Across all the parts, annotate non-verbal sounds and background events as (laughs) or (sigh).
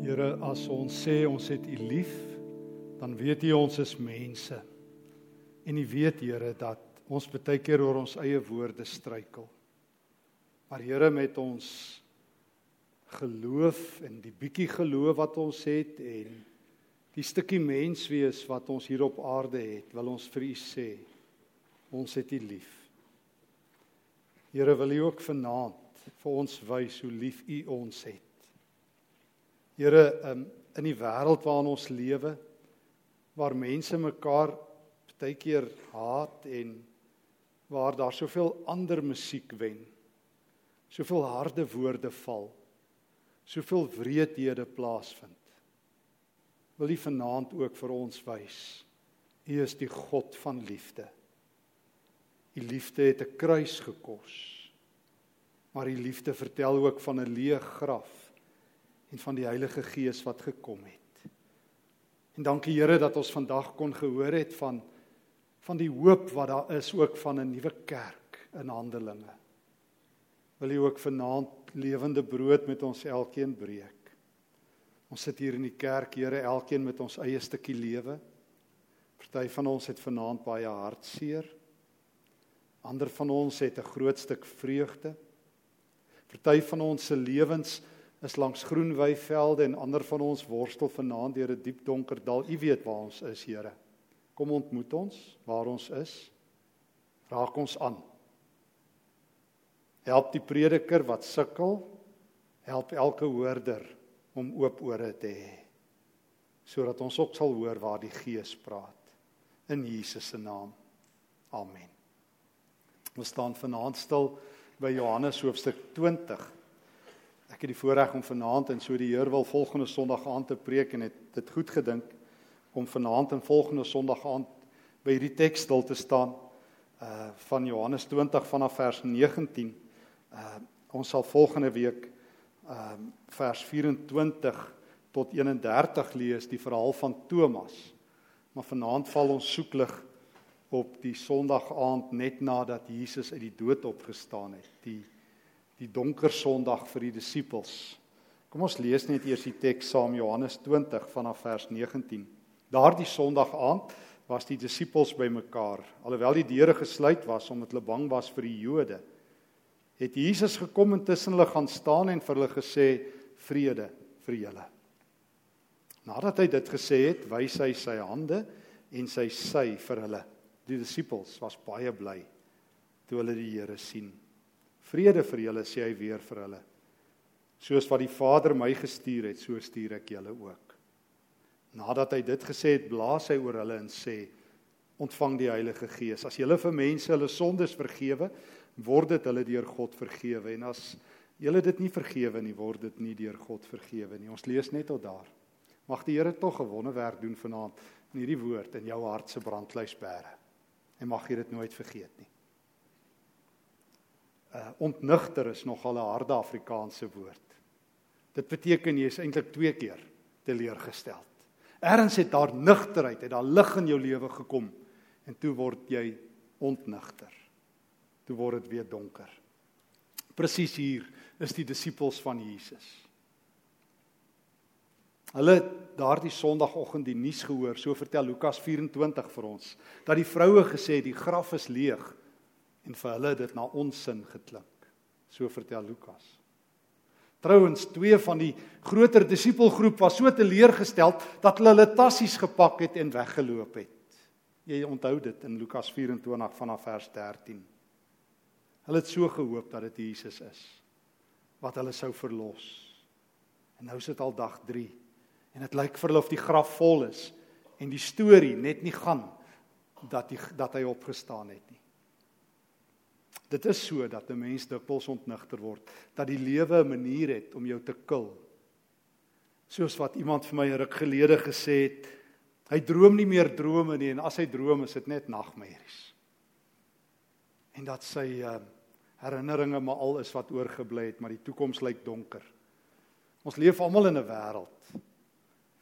Here, as ons sê ons het U lief, dan weet U ons is mense. En U weet, Here, dat ons baie keer oor ons eie woorde struikel. Maar Here, met ons geloof en die bietjie geloof wat ons het en die stukkie menswees wat ons hier op aarde het, wil ons vir U sê, ons het U lief. Here, wil U ook vanaand vir ons wys hoe lief U ons het. Here, um, in die wêreld waarin ons lewe, waar mense mekaar baie keer haat en waar daar soveel ander musiek wen. Soveel harde woorde val. Soveel wreedhede plaasvind. Wil U vanaand ook vir ons wys. U is die God van liefde. U liefde het 'n kruis gekos. Maar U liefde vertel ook van 'n leë graf en van die Heilige Gees wat gekom het. En dankie Here dat ons vandag kon gehoor het van van die hoop wat daar is ook van 'n nuwe kerk in Handelinge. Wil U ook vanaand lewende brood met ons elkeen breek. Ons sit hier in die kerk, Here, elkeen met ons eie stukkie lewe. Party van ons het vanaand baie hartseer. Ander van ons het 'n groot stuk vreugde. Party van ons se lewens is langs groen weivelde en ander van ons worstel vanaand deur 'n diep donker dal. U weet waar ons is, Here. Kom ontmoet ons waar ons is. Raak ons aan. Help die prediker wat sukkel. Help elke hoorder om oop ore te hê sodat ons ook sal hoor waar die Gees praat in Jesus se naam. Amen. Ons staan vanaand stil by Johannes hoofstuk 20. Ek het die voorreg om vanaand en so die Heer wil volgende Sondag aan te preek en het dit goed gedink om vanaand en volgende Sondag aan by hierdie teks stil te staan uh van Johannes 20 vanaf vers 19. Uh ons sal volgende week uh vers 24 tot 31 lees die verhaal van Thomas. Maar vanaand val ons soeklig op die Sondag aand net nadat Jesus uit die dood opgestaan het. Die die donker Sondag vir die disippels. Kom ons lees net eers die teks saam Johannes 20 vanaf vers 19. Daardie Sondag aand was die disippels bymekaar. Alhoewel die deure gesluit was omdat hulle bang was vir die Jode, het Jesus gekom en tussen hulle gaan staan en vir hulle gesê: "Vrede vir julle." Nadat hy dit gesê het, wys hy sy hande en sy sy vir hulle. Die disippels was baie bly toe hulle die Here sien. "Vrede vir julle," sê hy weer vir hulle. "Soos wat die Vader my gestuur het, so stuur ek julle ook." Nadat hy dit gesê het, blaas hy oor hulle en sê: "Ontvang die Heilige Gees. As julle vir mense hulle sondes vergewe, word dit hulle deur God vergewe. En as julle dit nie vergewe nie, word dit nie deur God vergewe nie." Ons lees net tot daar. Mag die Here tog 'n wonderwerk doen vanaand in hierdie woord in jou hart se brandluis bære. En mag jy dit nooit vergeet nie. Uh ontnigter is nogal 'n harde Afrikaanse woord. Dit beteken jy is eintlik twee keer teleurgestel. Erns het daar nugterheid, het daar lig in jou lewe gekom en toe word jy ontnigter. Toe word dit weer donker. Presies hier is die disippels van Jesus. Hulle daardie Sondagoggend die nuus gehoor, so vertel Lukas 24 vir ons, dat die vroue gesê het die graf is leeg en vir hulle dit na onsin geklink. So vertel Lukas. Trouwens, twee van die groter disipelgroep was so teleurgesteld dat hulle hulle tassies gepak het en weggeloop het. Jy onthou dit in Lukas 24 vanaf vers 13. Hulle het so gehoop dat dit Jesus is wat hulle sou verlos. En nou is dit al dag 3 en dit lyk vir hulle of die graf vol is en die storie net nie gaan dat die dat hy opgestaan het nie. Dit is so dat 'n mens dikwels ontnigter word, dat die lewe 'n manier het om jou te kil. Soos wat iemand vir my ruk gelede gesê het, hy droom nie meer drome nie en as hy droom is dit net nagmerries. En dat sy uh, herinneringe maar al is wat oorgebly het, maar die toekoms lyk donker. Ons leef almal in 'n wêreld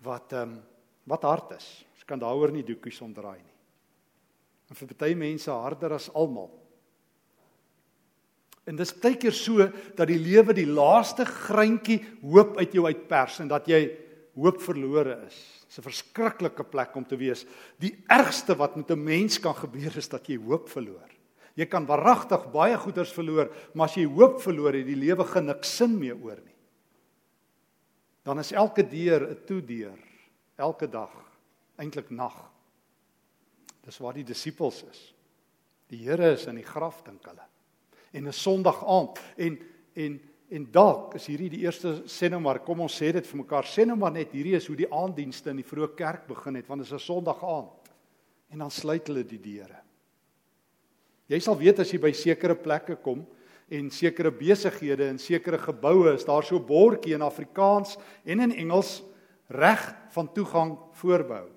wat ehm um, wat hard is. Ons kan daaroor nie doekies omdraai nie. En vir baie mense harder as almal. En dis baie keer so dat die lewe die laaste greintjie hoop uit jou uitpers en dat jy hoop verlore is. Dis 'n verskriklike plek om te wees. Die ergste wat met 'n mens kan gebeur is dat jy hoop verloor. Jy kan waaragtig baie goeders verloor, maar as jy hoop verloor het, die lewe geen niks sin meer oor nie. Dan is elke deur 'n toedeur, elke dag eintlik nag. Dis waar die disippels is. Die Here is in die graf dink hulle. En 'n Sondag aand en en En dalk is hierdie die eerste sê nou maar kom ons sê dit vir mekaar sê nou maar net hierdie is hoe die aanddienste in die vroeë kerk begin het want dit is 'n Sondag aand. En dan sluit hulle die deure. Jy sal weet as jy by sekere plekke kom en sekere besighede en sekere geboue is daar so bordjie in Afrikaans en in Engels reg van toegang voorbehou.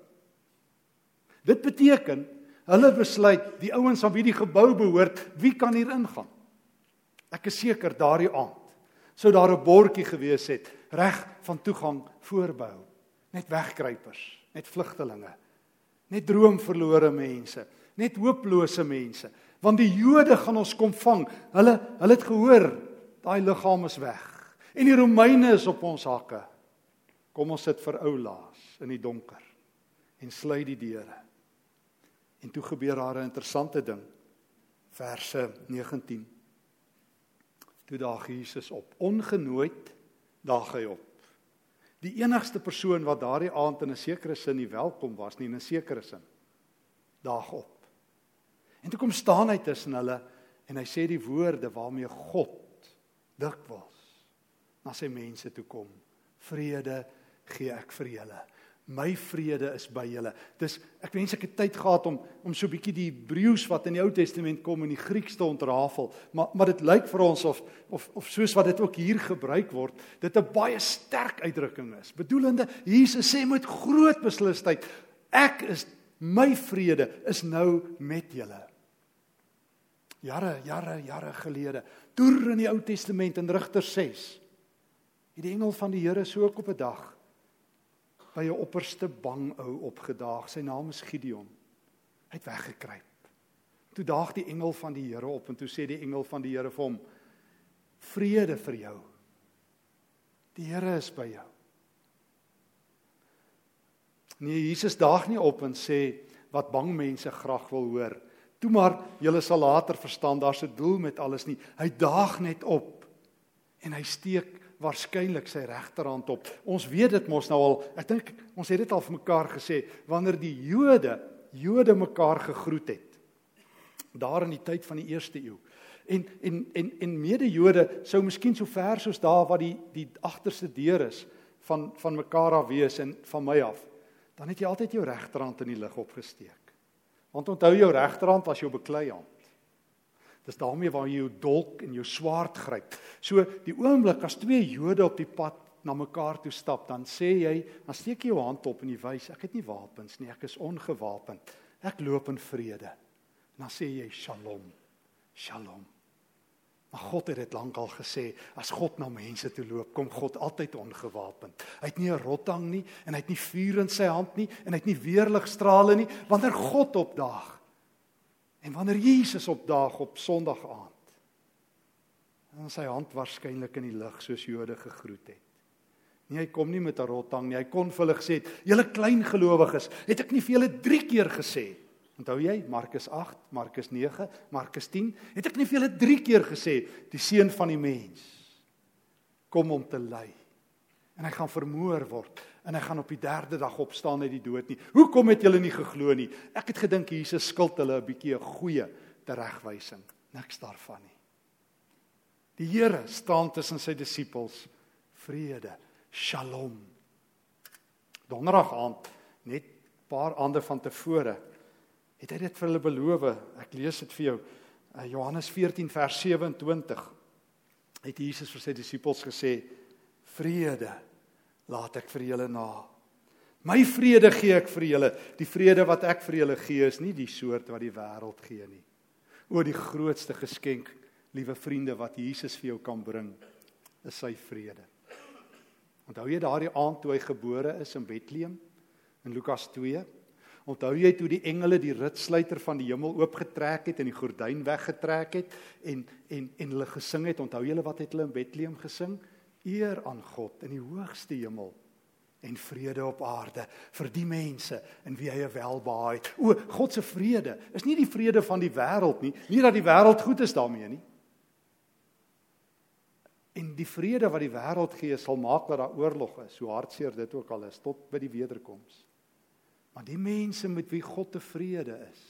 Dit beteken hulle besluit die ouens aan wie die gebou behoort, wie kan hier ingaan. Ek is seker daardie aand sou daar 'n bordjie gewees het reg van toegang voorbou. Net wegkruipers, net vlugtelinge, net droomverlore mense, net hooplose mense, want die Jode gaan ons kom vang. Hulle hulle het gehoor daai liggaam is weg en die Romeine is op ons hakke. Kom ons sit vir ou laas in die donker en sluit die deure. En toe gebeur daar 'n interessante ding. Verse 19 toe daag Jesus op. Ongenooid daag hy op. Die enigste persoon wat daardie aand in 'n sekere sin nie welkom was nie in 'n sekere sin. Daag op. En toe kom staan hy tussen hulle en hy sê die woorde waarmee God dikwels na sy mense toe kom. Vrede gee ek vir julle my vrede is by julle. Dis ek wens ek het tyd gehad om om so 'n bietjie die Hebreëus wat in die Ou Testament kom in die Grieks te ontrafel, maar maar dit lyk vir ons of of of soos wat dit ook hier gebruik word, dit 'n baie sterk uitdrukking is. Bedoelende Jesus sê met groot beslisheid, ek is my vrede is nou met julle. Jare, jare, jare gelede, deur in die Ou Testament in Rigters 6, het die engel van die Here so ook op 'n dag by 'n opperste bang ou opgedaag. Sy naam is Gideon. Hy het weggekruip. Toe daag die engel van die Here op en toe sê die engel van die Here vir hom: "Vrede vir jou. Die Here is by jou." Nee, Jesus daag nie op en sê wat bang mense graag wil hoor. Toe maar, julle sal later verstaan daar's 'n doel met alles nie. Hy daag net op en hy steek waarskynlik sy regterhand op. Ons weet dit mos nou al. Ek dink ons het dit al vir mekaar gesê wanneer die Jode Jode mekaar gegroet het. Daar in die tyd van die eerste eeu. En en en en mede-Jode sou miskien so ver soos daar waar die die agterste deur is van van mekaar af wees en van my af. Dan het jy altyd jou regterhand in die lug opgesteek. Want onthou jou regterhand was jou beklei hand. Dis daarmee waar jy jou dolk en jou swaard gryp. So die oomblik as twee Jode op die pad na mekaar toe stap, dan sê jy, dan steek jy jou hand op en jy wys, ek het nie wapens nie, ek is ongewapend. Ek loop in vrede. Dan sê jy Shalom. Shalom. Maar God het dit lankal gesê, as God na mense toe loop, kom God altyd ongewapend. Hy het nie 'n rottang nie en hy het nie vuur in sy hand nie en hy het nie weerligstrale nie. Wanneer God opdaag, En wanneer Jesus opdaag op Sondag aand, dan sy hand waarskynlik in die lug soos Jode gegroet het. Nee, hy kom nie met 'n rotang nie. Hy kon vir hulle gesê, "Julle klein gelowiges, het ek nie vir julle 3 keer gesê?" Onthou jy Markus 8, Markus 9, Markus 10, het ek nie vir julle 3 keer gesê die seun van die mens kom om te ly en hy gaan vermoor word en hy gaan op die derde dag opstaan uit die dood nie. Hoekom het julle nie geglo nie? Ek het gedink Jesus skuld hulle 'n bietjie 'n goeie teregwysing. Niks daarvan nie. Die Here staan tussen sy disippels. Vrede. Shalom. Donderdag aand, net 'n paar aande van tevore, het hy dit vir hulle beloof. Ek lees dit vir jou. Uh, Johannes 14 vers 27. Het Jesus vir sy disippels gesê: "Vrede laat ek vir julle na. My vrede gee ek vir julle. Die vrede wat ek vir julle gee is nie die soort wat die wêreld gee nie. O die grootste geskenk, liewe vriende, wat Jesus vir jou kan bring, is sy vrede. Onthou jy daardie aand toe hy gebore is in Bethlehem in Lukas 2? Onthou jy toe die engele die ritsluiter van die hemel oopgetrek het en die gordyn weggetrek het en en en hulle gesing het? Onthou julle wat het hulle in Bethlehem gesing? Eer aan God in die hoogste hemel en vrede op aarde vir die mense in wie hy welbehaag het. O, God se vrede is nie die vrede van die wêreld nie, nie dat die wêreld goed is daarmee nie. En die vrede wat die wêreld gee sal maak dat daar oorlog is, so hartseer dit ook al is tot by die wederkoms. Maar die mense met wie God tevrede is,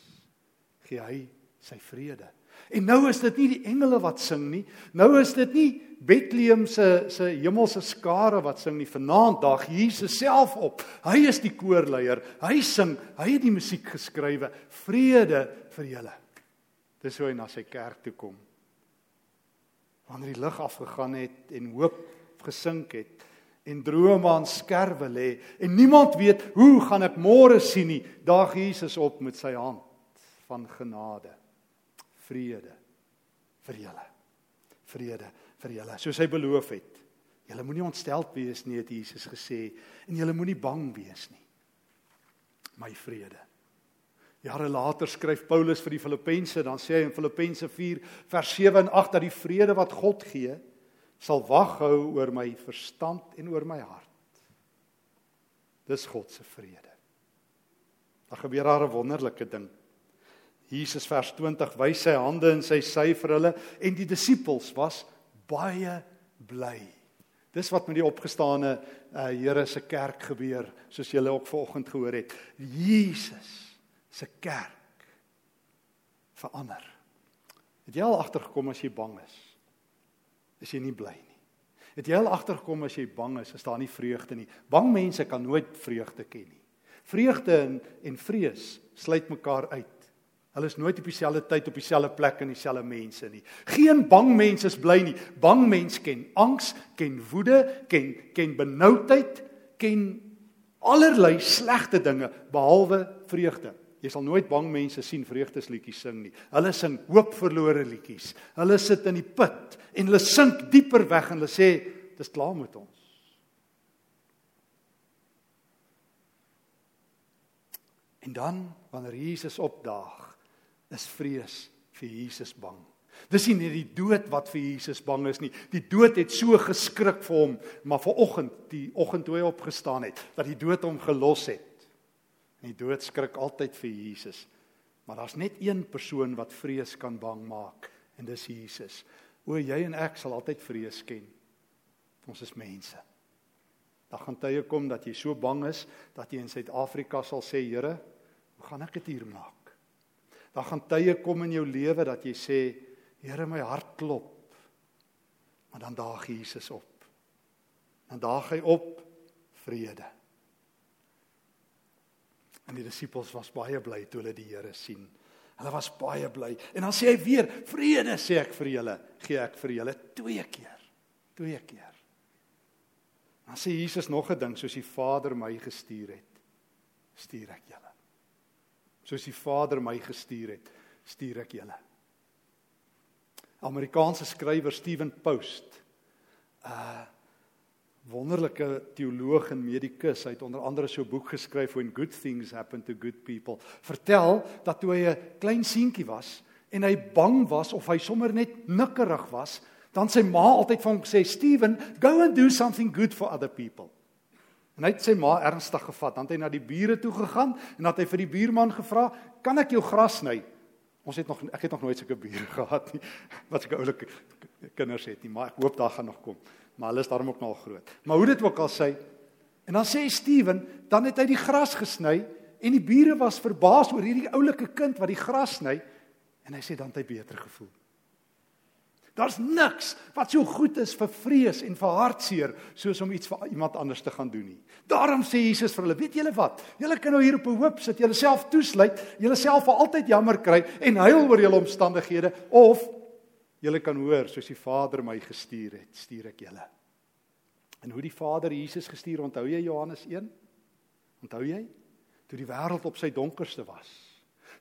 gee hy sy vrede. En nou is dit nie die engele wat sing nie. Nou is dit nie Bethlehem se se hemelse skare wat sing nie. Vanaand daag Jesus self op. Hy is die koorleier. Hy sing, hy het die musiek geskrywe. Vrede vir julle. Dis hoe hy na sy kerk toe kom. Wanneer die lig afgegaan het en hoop gesink het en drome aan skerwe lê en niemand weet hoe gaan ek môre sien nie, daag Jesus op met sy hand van genade vrede vir julle. Vrede vir julle, soos hy beloof het. Julle moenie ontsteld wees nie, het Jesus gesê, en julle moenie bang wees nie. My vrede. Jare later skryf Paulus vir die Filippense, dan sê hy in Filippense 4 vers 7 en 8 dat die vrede wat God gee, sal wag hou oor my verstand en oor my hart. Dis God se vrede. Daar gebeur daar 'n wonderlike ding. Jesus vers 20 wys sy hande en sy sy vir hulle en die disippels was baie bly. Dis wat met die opgestane uh, Here se kerk gebeur, soos julle ook vanoggend gehoor het. Jesus se kerk verander. Het jy al agtergekom as jy bang is? Is jy nie bly nie? Het jy al agtergekom as jy bang is, is daar nie vreugde nie? Bang mense kan nooit vreugde ken nie. Vreugde en, en vrees sluit mekaar uit. Hulle is nooit op dieselfde tyd op dieselfde plek en dieselfde mense nie. Geen bang mens is bly nie. Bang mens ken angs, ken woede, ken ken benoudheid, ken allerlei slegte dinge behalwe vreugde. Jy sal nooit bang mense sien vreugdesliedjies sing nie. Hulle sing hoopverlore liedjies. Hulle sit in die put en hulle sink dieper weg en hulle sê dis klaar met ons. En dan wanneer Jesus opdaag is vrees vir Jesus bang. Dis nie net die dood wat vir Jesus bang is nie. Die dood het so geskrik vir hom, maar vanoggend, die oggend toe hy opgestaan het, dat die dood hom gelos het. En die dood skrik altyd vir Jesus. Maar daar's net een persoon wat vrees kan bang maak en dis Jesus. O jy en ek sal altyd vrees ken. Ons is mense. Daar gaan tye kom dat jy so bang is dat jy in Suid-Afrika sal sê, Here, hoe gaan ek dit hier maak? Daar gaan tye kom in jou lewe dat jy sê, Here, my hart klop. Maar dan daag Jesus op. Dan daag hy op vrede. En die disippels was baie bly toe hulle die Here sien. Hulle was baie bly. En dan sê hy weer, vrede sê ek vir julle, gee ek vir julle twee keer. Twee keer. Dan sê Jesus nog 'n ding, soos die Vader my gestuur het, stuur ek julle soos die Vader my gestuur het, stuur ek julle. Amerikaanse skrywer Stephen Post, 'n uh, wonderlike teoloog en medikus, hy het onder andere so 'n boek geskryf when good things happen to good people. Vertel dat toe hy 'n klein seentjie was en hy bang was of hy sommer net nikkerig was, dan sy ma altyd vir hom gesê, "Stephen, go and do something good for other people." En hy het sy ma ernstig gevat. Dan het hy na die bure toe gegaan en dat hy vir die buurman gevra, "Kan ek jou gras sny?" Ons het nog ek het nog nooit sulke bure (laughs) gehad nie wat sulke oulike kinders het nie, maar ek hoop daar gaan nog kom. Maar hulle is daarom ook nog groot. Maar hoe dit ook al sê, en dan sê Steven, dan het hy die gras gesny en die bure was verbaas oor hierdie oulike kind wat die gras sny en hy sê dan het hy beter gevoel. Daar's niks wat so goed is vir vrees en vir hartseer soos om iets vir iemand anders te gaan doen nie. Daarom sê Jesus vir hulle, weet julle wat? Julle kan nou hier op 'n hoop sit, julle self toesluit, julle self vir altyd jammer kry en huil oor julle omstandighede of julle kan hoor soos die Vader my gestuur het, stuur ek julle. En hoe die Vader Jesus gestuur, onthou jy Johannes 1? Onthou jy? Toe die wêreld op sy donkerste was.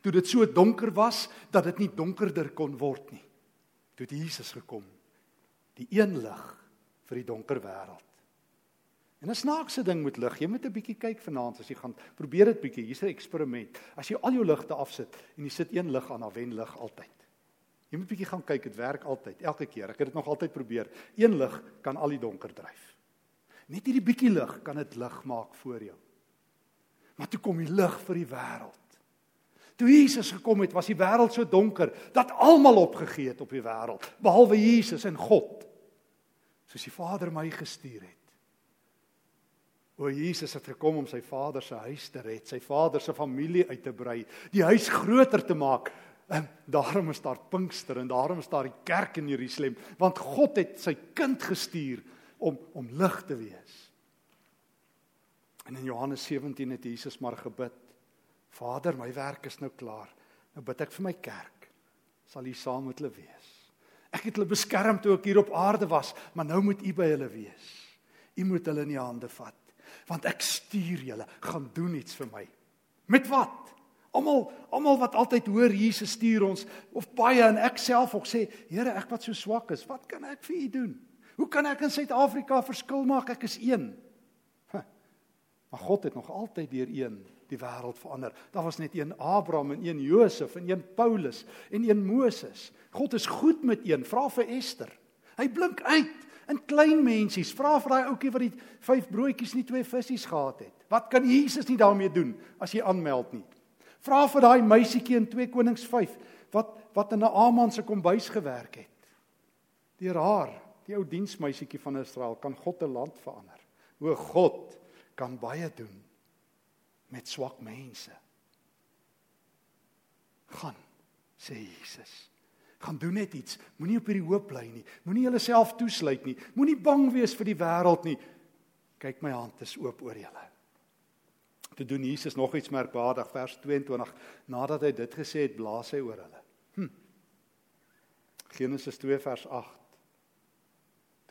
Toe dit so donker was dat dit nie donkerder kon word nie toe Jesus gekom. Die een lig vir die donker wêreld. En 'n snaakse ding met lig, jy moet 'n bietjie kyk vanaand as jy gaan probeer dit bietjie. Hier's 'n eksperiment. As jy al jou ligte afsit en jy sit een lig aan, dan wen lig altyd. Jy moet bietjie gaan kyk, dit werk altyd, elke keer. Ek het dit nog altyd probeer. Een lig kan al die donker dryf. Net hierdie bietjie lig kan dit lig maak voor jou. Maar toe kom die lig vir die wêreld. Toe Jesus gekom het, was die wêreld so donker dat almal opgegee het op die wêreld, behalwe Jesus en God. Soos die Vader my gestuur het. O Jesus het gekom om sy Vader se huis te red, sy Vader se familie uit te brei, die huis groter te maak. En daarom is daar Pinkster en daarom is daar die kerk in Jerusalem, want God het sy kind gestuur om om lig te wees. En in Johannes 17 het Jesus maar gebid: Vader, my werk is nou klaar. Nou bid ek vir my kerk. Sal U saam met hulle wees. Ek het hulle beskerm toe ek hier op aarde was, maar nou moet U by hulle wees. U moet hulle in die hande vat want ek stuur julle, gaan doen iets vir my. Met wat? Almal almal wat altyd hoor Jesus stuur ons of baie en ek self ook sê, Here, ek wat so swak is, wat kan ek vir u doen? Hoe kan ek in Suid-Afrika verskil maak? Ek is een. Maar God het nog altyd deur een die wêreld verander. Daar was net een Abraham en een Josef en een Paulus en een Moses. God is goed met een. Vra vir Ester. Hy blink uit in klein mensies. Vra vir daai ouetjie wat die vyf broodjies en die twee visse gehad het. Wat kan Jesus nie daarmee doen as jy aanmeld nie? Vra vir daai meisietjie in 2 Konings 5 wat wat in 'n Aman se kombuis gewerk het. Deur haar, die ou diensmeisietjie van Israel, kan God 'n land verander. O God kan baie doen met swak mense. Gaan, sê Jesus gaan doen net iets. Moenie op hierdie hoop bly nie. Moenie jouself toesluit nie. Moenie bang wees vir die wêreld nie. Kyk my hand is oop oor julle. Toe doen Jesus nog iets merkwaardig vers 22 nadat hy dit gesê het, blaas hy oor hulle. Hm. Genesis 2 vers 8.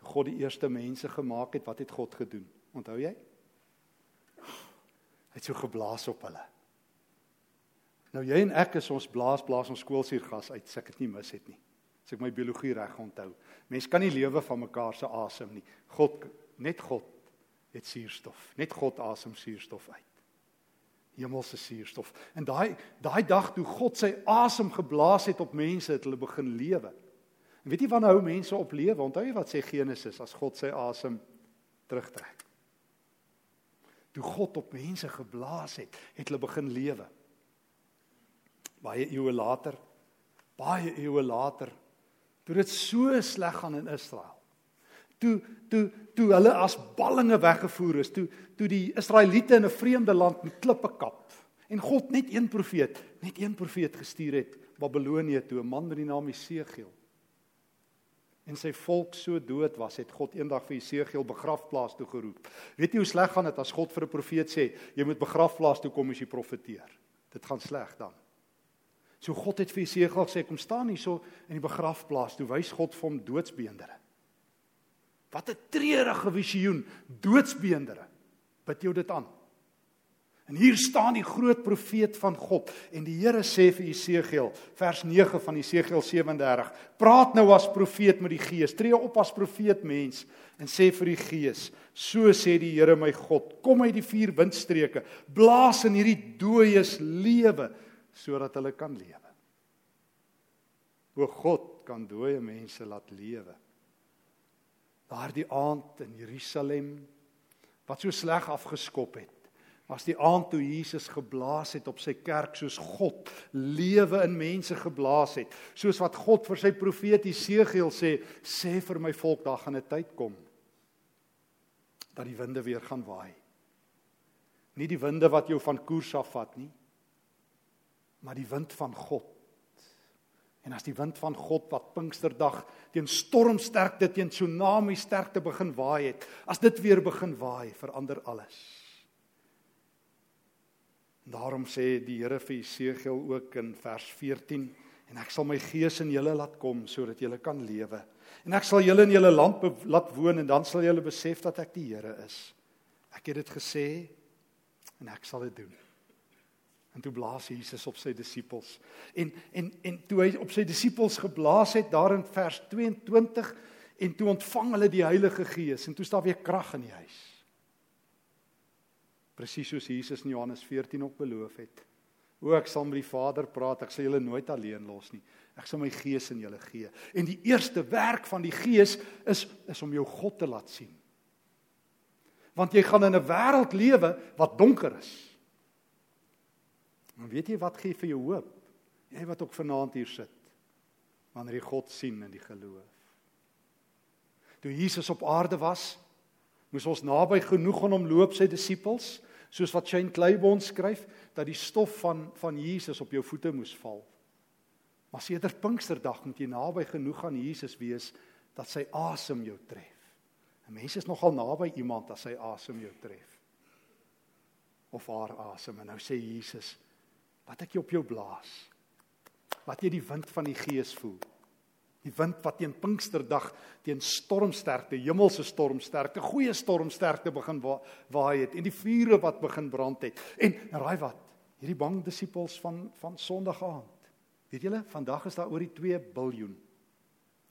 Toe God die eerste mense gemaak het, wat het God gedoen? Onthou jy? Het so geblaas op hulle. Nou jy en ek is ons blaas blaas ons skoolsuurgas uit, as ek dit nie mis het nie. As ek my biologie reg onthou. Mense kan nie lewe van mekaar se asem nie. God net God het suurstof. Net God asem suurstof uit. Hemelse suurstof. En daai daai dag toe God sy asem geblaas het op mense, het hulle begin lewe. En weet jy wanneer hou mense op lewe? Onthou jy wat sê Genesis as God sy asem terugtrek? Toe God op mense geblaas het, het hulle begin lewe. Baie eeue later baie eeue later toe dit so sleg gaan in Israel toe toe toe hulle as ballinge weggevoer is toe toe die Israeliete in 'n vreemde land met klippe kap en God net een profeet net een profeet gestuur het Babelonie toe 'n man met die naam Esegiel en sy volk so dood was het God eendag vir Esegiel begrafplaas toe geroep weet jy hoe sleg gaan dit as God vir 'n profeet sê jy moet begrafplaas toe kom as jy profeteer dit gaan sleg dan So God het vir Jesegiel gesê kom staan hierso in die begrafplaas. Toe wys God vir hom doodsbeendere. Wat 'n treurige visioen, doodsbeendere. Bid jou dit aan. En hier staan die groot profeet van God en die Here sê vir Jesegiel, vers 9 van Jesegiel 37, praat nou as profeet met die Gees, tree op as profeet mens en sê vir die Gees, so sê die Here my God, kom uit die vier windstreke, blaas in hierdie dooies lewe sodat hulle kan lewe. O God kan dooie mense laat lewe. Daardie aand in Jerusalem wat so sleg afgeskop het, was die aand toe Jesus geblaas het op sy kerk soos God lewe in mense geblaas het, soos wat God vir sy profeet Jesegiel sê, sê vir my volk daar gaan 'n tyd kom dat die winde weer gaan waai. Nie die winde wat jou van koers afvat nie, maar die wind van God. En as die wind van God wat Pinksterdag teen stormsterkte, teen tsunami sterkte begin waai het, as dit weer begin waai, verander alles. En daarom sê die Here vir Jesegiel ook in vers 14 en ek sal my gees in julle laat kom sodat julle kan lewe. En ek sal julle in julle land laat woon en dan sal julle besef dat ek die Here is. Ek het dit gesê en ek sal dit doen. En toe blaas Jesus op sy disippels. En en en toe hy op sy disippels geblaas het daar in vers 22 en toe ontvang hulle die Heilige Gees en toe staan weer krag in die huis. Presies soos Jesus in Johannes 14 ook beloof het. O ek sal met die Vader praat, ek sal julle nooit alleen los nie. Ek sal my Gees in julle gee. En die eerste werk van die Gees is is om jou God te laat sien. Want jy gaan in 'n wêreld lewe wat donker is. En weet jy wat gee vir jou hoop? Jy wat ook vanaand hier sit. Wanneer jy God sien in die geloof. Toe Jesus op aarde was, moes ons naby genoeg aan hom loop sy disippels, soos wat Shane Claiborne skryf dat die stof van van Jesus op jou voete moes val. Maar sedert Pinksterdag moet jy naby genoeg aan Jesus wees dat sy asem jou tref. 'n Mens is nogal naby iemand as sy asem jou tref. Of haar asem en nou sê Jesus, wat ek jy op jou blaas. Wat jy die wind van die gees voel. Die wind wat teen Pinksterdag teen stormsterkte, hemelse stormsterkte, goeie stormsterkte begin waai het en die vure wat begin brand het. En raai wat? Hierdie bang disippels van van Sondag aand. Weet julle, vandag is daar oor die 2 miljard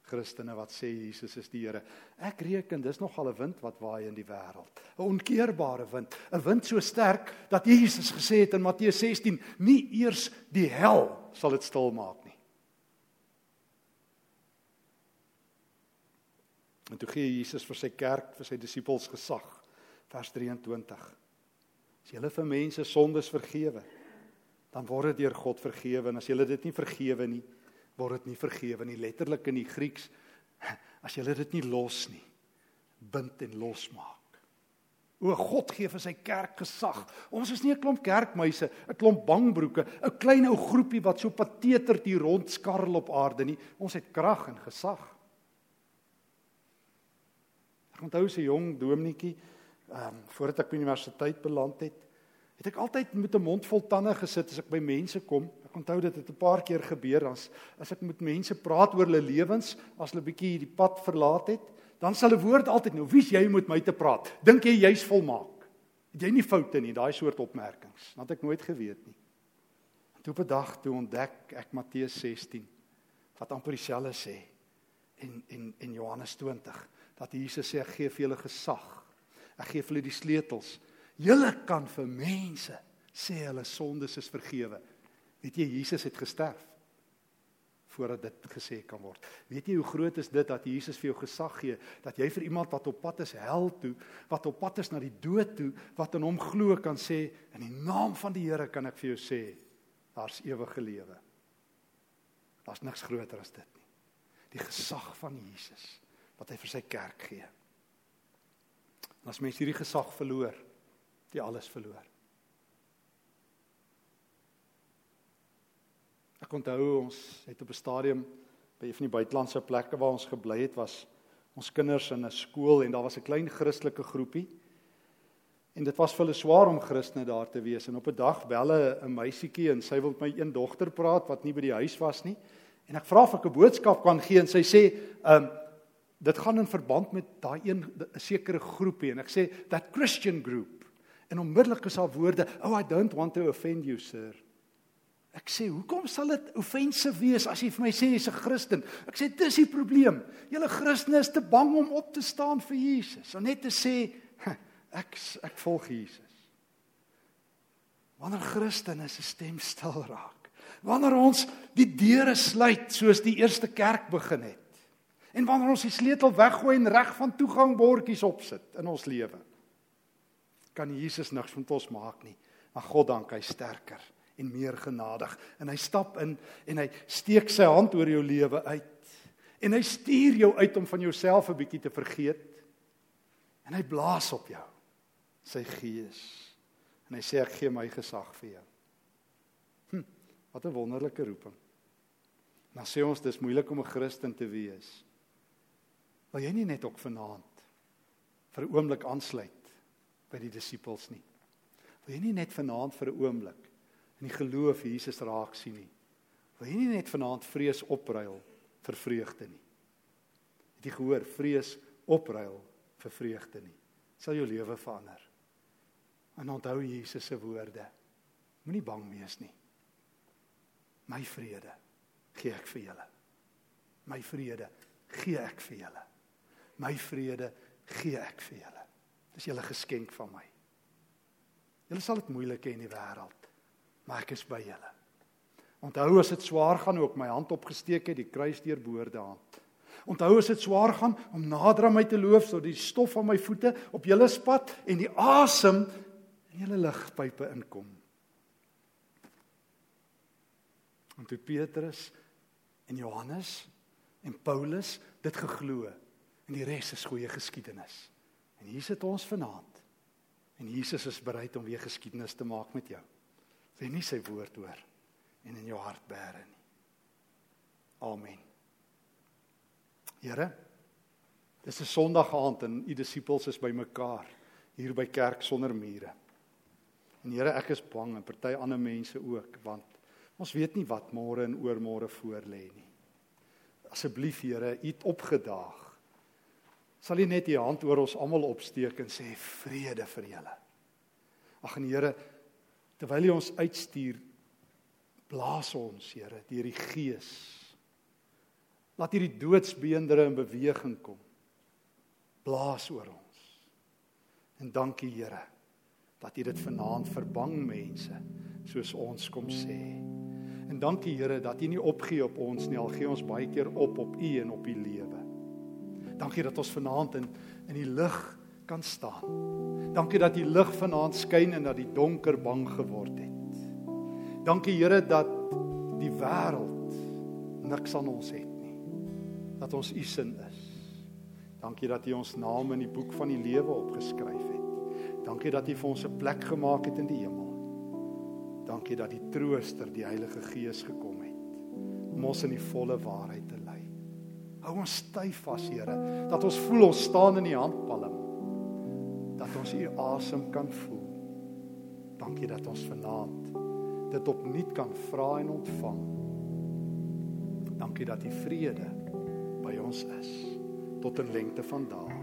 Christene wat sê Jesus is die Here. Ek reken dis nog al 'n wind wat waai in die wêreld. 'n Onkeerbare wind, 'n wind so sterk dat Jesus gesê het in Matteus 16, nie eers die hel sal dit stil maak nie. En toe gee Jesus vir sy kerk, vir sy disippels gesag. Vers 23. As julle vir mense sondes vergewe, dan word dit deur God vergewe en as julle dit nie vergewe nie, word dit nie vergewe nie. Letterlik in die Grieks as julle dit nie los nie, bind en losmaak. O God gee vir sy kerk gesag. Ons is nie 'n klomp kerkmuise, 'n klomp bangbroeke, 'n klein ou groepie wat so pateterd hier rondskarrel op aarde nie. Ons het krag en gesag. Ek onthou se jong dominetjie, ehm um, voordat ek by universiteit beland het, het ek altyd met 'n mond vol tande gesit as ek by mense kom. Ek onthou dit het 'n paar keer gebeur as as ek met mense praat oor hulle lewens, as hulle bietjie hierdie pad verlaat het, dan sal 'n woord altyd nou, wie's jy moet my te praat? Dink jy jy's volmaak? Het jy nie foute nie, daai soort opmerkings. Dat ek nooit geweet nie. En toe op 'n dag toe ontdek ek Matteus 16 wat amper dieselfde sê en en en Johannes 20 dat Jesus sê ek gee vir julle gesag. Ek gee vir julle die sleutels. Julle kan vir mense sê hulle sondes is vergewe. Weet jy Jesus het gesterf voordat dit gesê kan word. Weet jy hoe groot is dit dat Jesus vir jou gesag gee dat jy vir iemand wat op pad is hel toe, wat op pad is na die dood toe, wat in hom glo kan sê in die naam van die Here kan ek vir jou sê daar's ewige lewe. Daar's niks groter as dit nie. Die gesag van Jesus wat hy vir sy kerk gee. En as mens hierdie gesag verloor, jy alles verloor. Ek onthou ons het op 'n stadium by een van die buitelandse plekke waar ons gebly het was ons kinders in 'n skool en daar was 'n klein Christelike groepie. En dit was vir hulle swaar om Christene daar te wees en op 'n dag bel 'n meisietjie en sy wil met my een dogter praat wat nie by die huis was nie. En ek vra of ek 'n boodskap kan gee en sy sê, "Um dit gaan in verband met daai een 'n sekere groepie en ek sê that Christian group. En onmiddellik is haar woorde oh I don't want to offend you sir. Ek sê hoekom sal dit offensive wees as jy vir my sê jy's 'n Christen? Ek sê dis die probleem. Julle Christene is te bang om op te staan vir Jesus. En net te sê ek ek volg Jesus. Wanneer Christene se stem stil raak wanneer ons die deure sluit soos die eerste kerk begin het En wanneer ons die sleutel weggooi en reg van toegang bordjies opsit in ons lewe, kan Jesus niks van ons maak nie. Maar God dank hy sterker en meer genadig en hy stap in en hy steek sy hand oor jou lewe uit en hy stuur jou uit om van jouself 'n bietjie te vergeet en hy blaas op jou sy gees en hy sê ek gee my gesag vir jou. Hm, wat 'n wonderlike roeping. Nou sê ons dis moeilik om 'n Christen te wees. Wil jy nie net ook vanaand vir 'n oomblik aansluit by die disippels nie? Wil jy nie net vanaand vir 'n oomblik in die geloof Jesus raak sien nie? Wil jy nie net vanaand vrees opruil vir vreugde nie? Het jy gehoor vrees opruil vir vreugde nie? Sal jou lewe verander. En onthou Jesus se woorde. Moenie bang wees nie. My vrede gee ek vir julle. My vrede gee ek vir julle. My vrede gee ek vir julle. Dis julle geskenk van my. Julle sal dit moeilik hê in die wêreld, maar ek is by julle. Onthou as dit swaar gaan ook my hand opgesteek het, die kruis deurboorde hand. Onthou as dit swaar gaan om nader aan my te loop sodat die stof van my voete op julle spat en die asem in julle ligpype inkom. En toe Petrus en Johannes en Paulus dit geglo en die res is goeie geskiedenis. En hier sit ons vanaand. En Jesus is bereid om weer geskiedenis te maak met jou. As jy nie sy woord hoor en in jou hart bære nie. Amen. Here, dis 'n Sondag aand en u disippels is bymekaar hier by kerk sonder mure. En Here, ek is bang en party ander mense ook want ons weet nie wat môre en oormôre voorlê nie. Asseblief Here, u het opgedaag sal U net U hand oor ons almal opsteek en sê vrede vir julle. Ag en Here, terwyl U ons uitstuur, blaas ons, Here, deur die Gees. Laat hierdie doodsbeendere in beweging kom. Blaas oor ons. En dankie Here dat U dit vanaand verbang mense soos ons kom sê. En dankie Here dat U nie opgee op ons nie, al gee ons baie keer op op U en op U lewe. Dankie dat ons vanaand in in die lig kan staan. Dankie dat die lig vanaand skyn en dat die donker bang geword het. Dankie Here dat die wêreld niks aan ons het nie. Dat ons u sin is. Dankie dat u ons name in die boek van die lewe opgeskryf het. Dankie dat u vir ons 'n plek gemaak het in die hemel. Dankie dat die trooster, die Heilige Gees gekom het om ons in die volle waarheid te. Hou ons styf vas, Here, dat ons voel ons staan in die handpalm. Dat ons u asem kan voel. Dankie dat ons vanaand dit opnuut kan vra en ontvang. Dankie dat u vrede by ons is tot 'n lengte van dae.